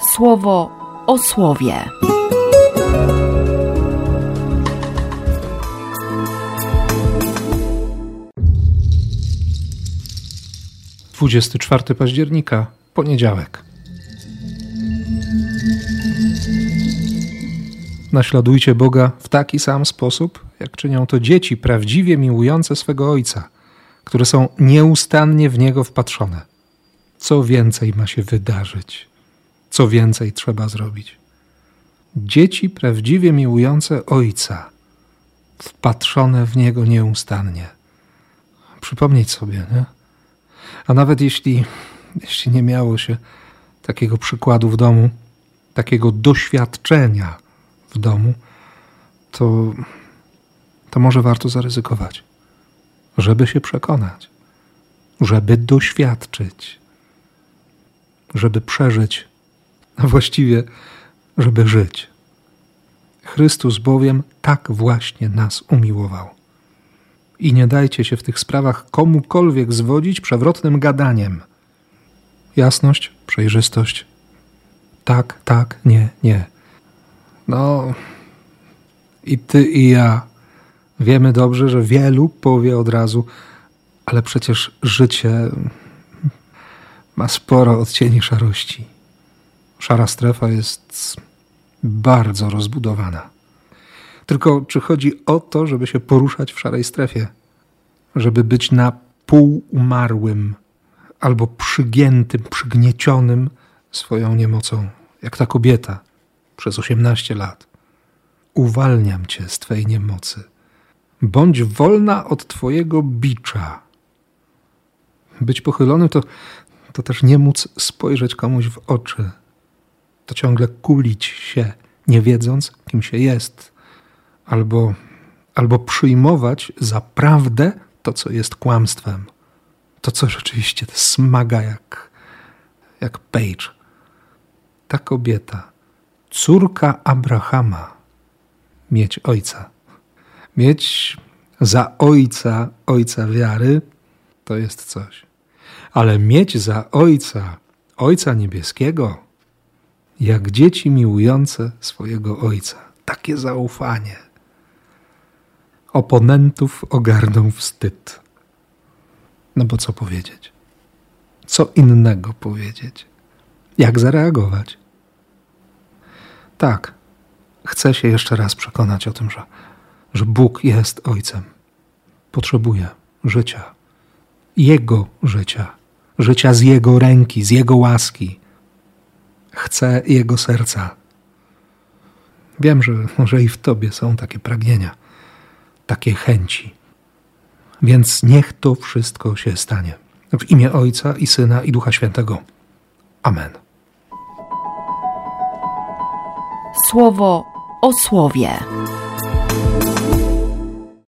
słowo o słowie. Dwudziesty czwarty października, poniedziałek. Naśladujcie Boga w taki sam sposób, jak czynią to dzieci prawdziwie miłujące swego Ojca, które są nieustannie w Niego wpatrzone. Co więcej ma się wydarzyć? Co więcej trzeba zrobić? Dzieci prawdziwie miłujące Ojca, wpatrzone w Niego nieustannie. Przypomnieć sobie, nie? A nawet jeśli, jeśli nie miało się takiego przykładu w domu, takiego doświadczenia w domu, to, to może warto zaryzykować, żeby się przekonać, żeby doświadczyć, żeby przeżyć, a właściwie, żeby żyć. Chrystus bowiem tak właśnie nas umiłował. I nie dajcie się w tych sprawach komukolwiek zwodzić przewrotnym gadaniem. Jasność, przejrzystość. Tak, tak, nie, nie. No, i ty, i ja wiemy dobrze, że wielu powie od razu, ale przecież życie ma sporo odcieni szarości. Szara strefa jest bardzo rozbudowana. Tylko czy chodzi o to, żeby się poruszać w szarej strefie? Żeby być na pół umarłym albo przygiętym, przygniecionym swoją niemocą, jak ta kobieta przez osiemnaście lat. Uwalniam cię z twej niemocy. Bądź wolna od twojego bicza. Być pochylonym to, to też nie móc spojrzeć komuś w oczy. To ciągle kulić się, nie wiedząc, kim się jest, albo, albo przyjmować za prawdę to, co jest kłamstwem. To, co rzeczywiście smaga jak, jak Page. Ta kobieta, córka Abrahama, mieć ojca. Mieć za ojca, ojca wiary, to jest coś. Ale mieć za ojca, ojca niebieskiego, jak dzieci miłujące swojego ojca. Takie zaufanie. Oponentów ogarnął wstyd. No bo co powiedzieć? Co innego powiedzieć? Jak zareagować? Tak, chcę się jeszcze raz przekonać o tym, że, że Bóg jest Ojcem. Potrzebuję życia, Jego życia, życia z Jego ręki, z Jego łaski. Chcę Jego serca. Wiem, że może i w Tobie są takie pragnienia, takie chęci. Więc niech to wszystko się stanie. W imię Ojca i Syna i Ducha Świętego. Amen. Słowo o słowie.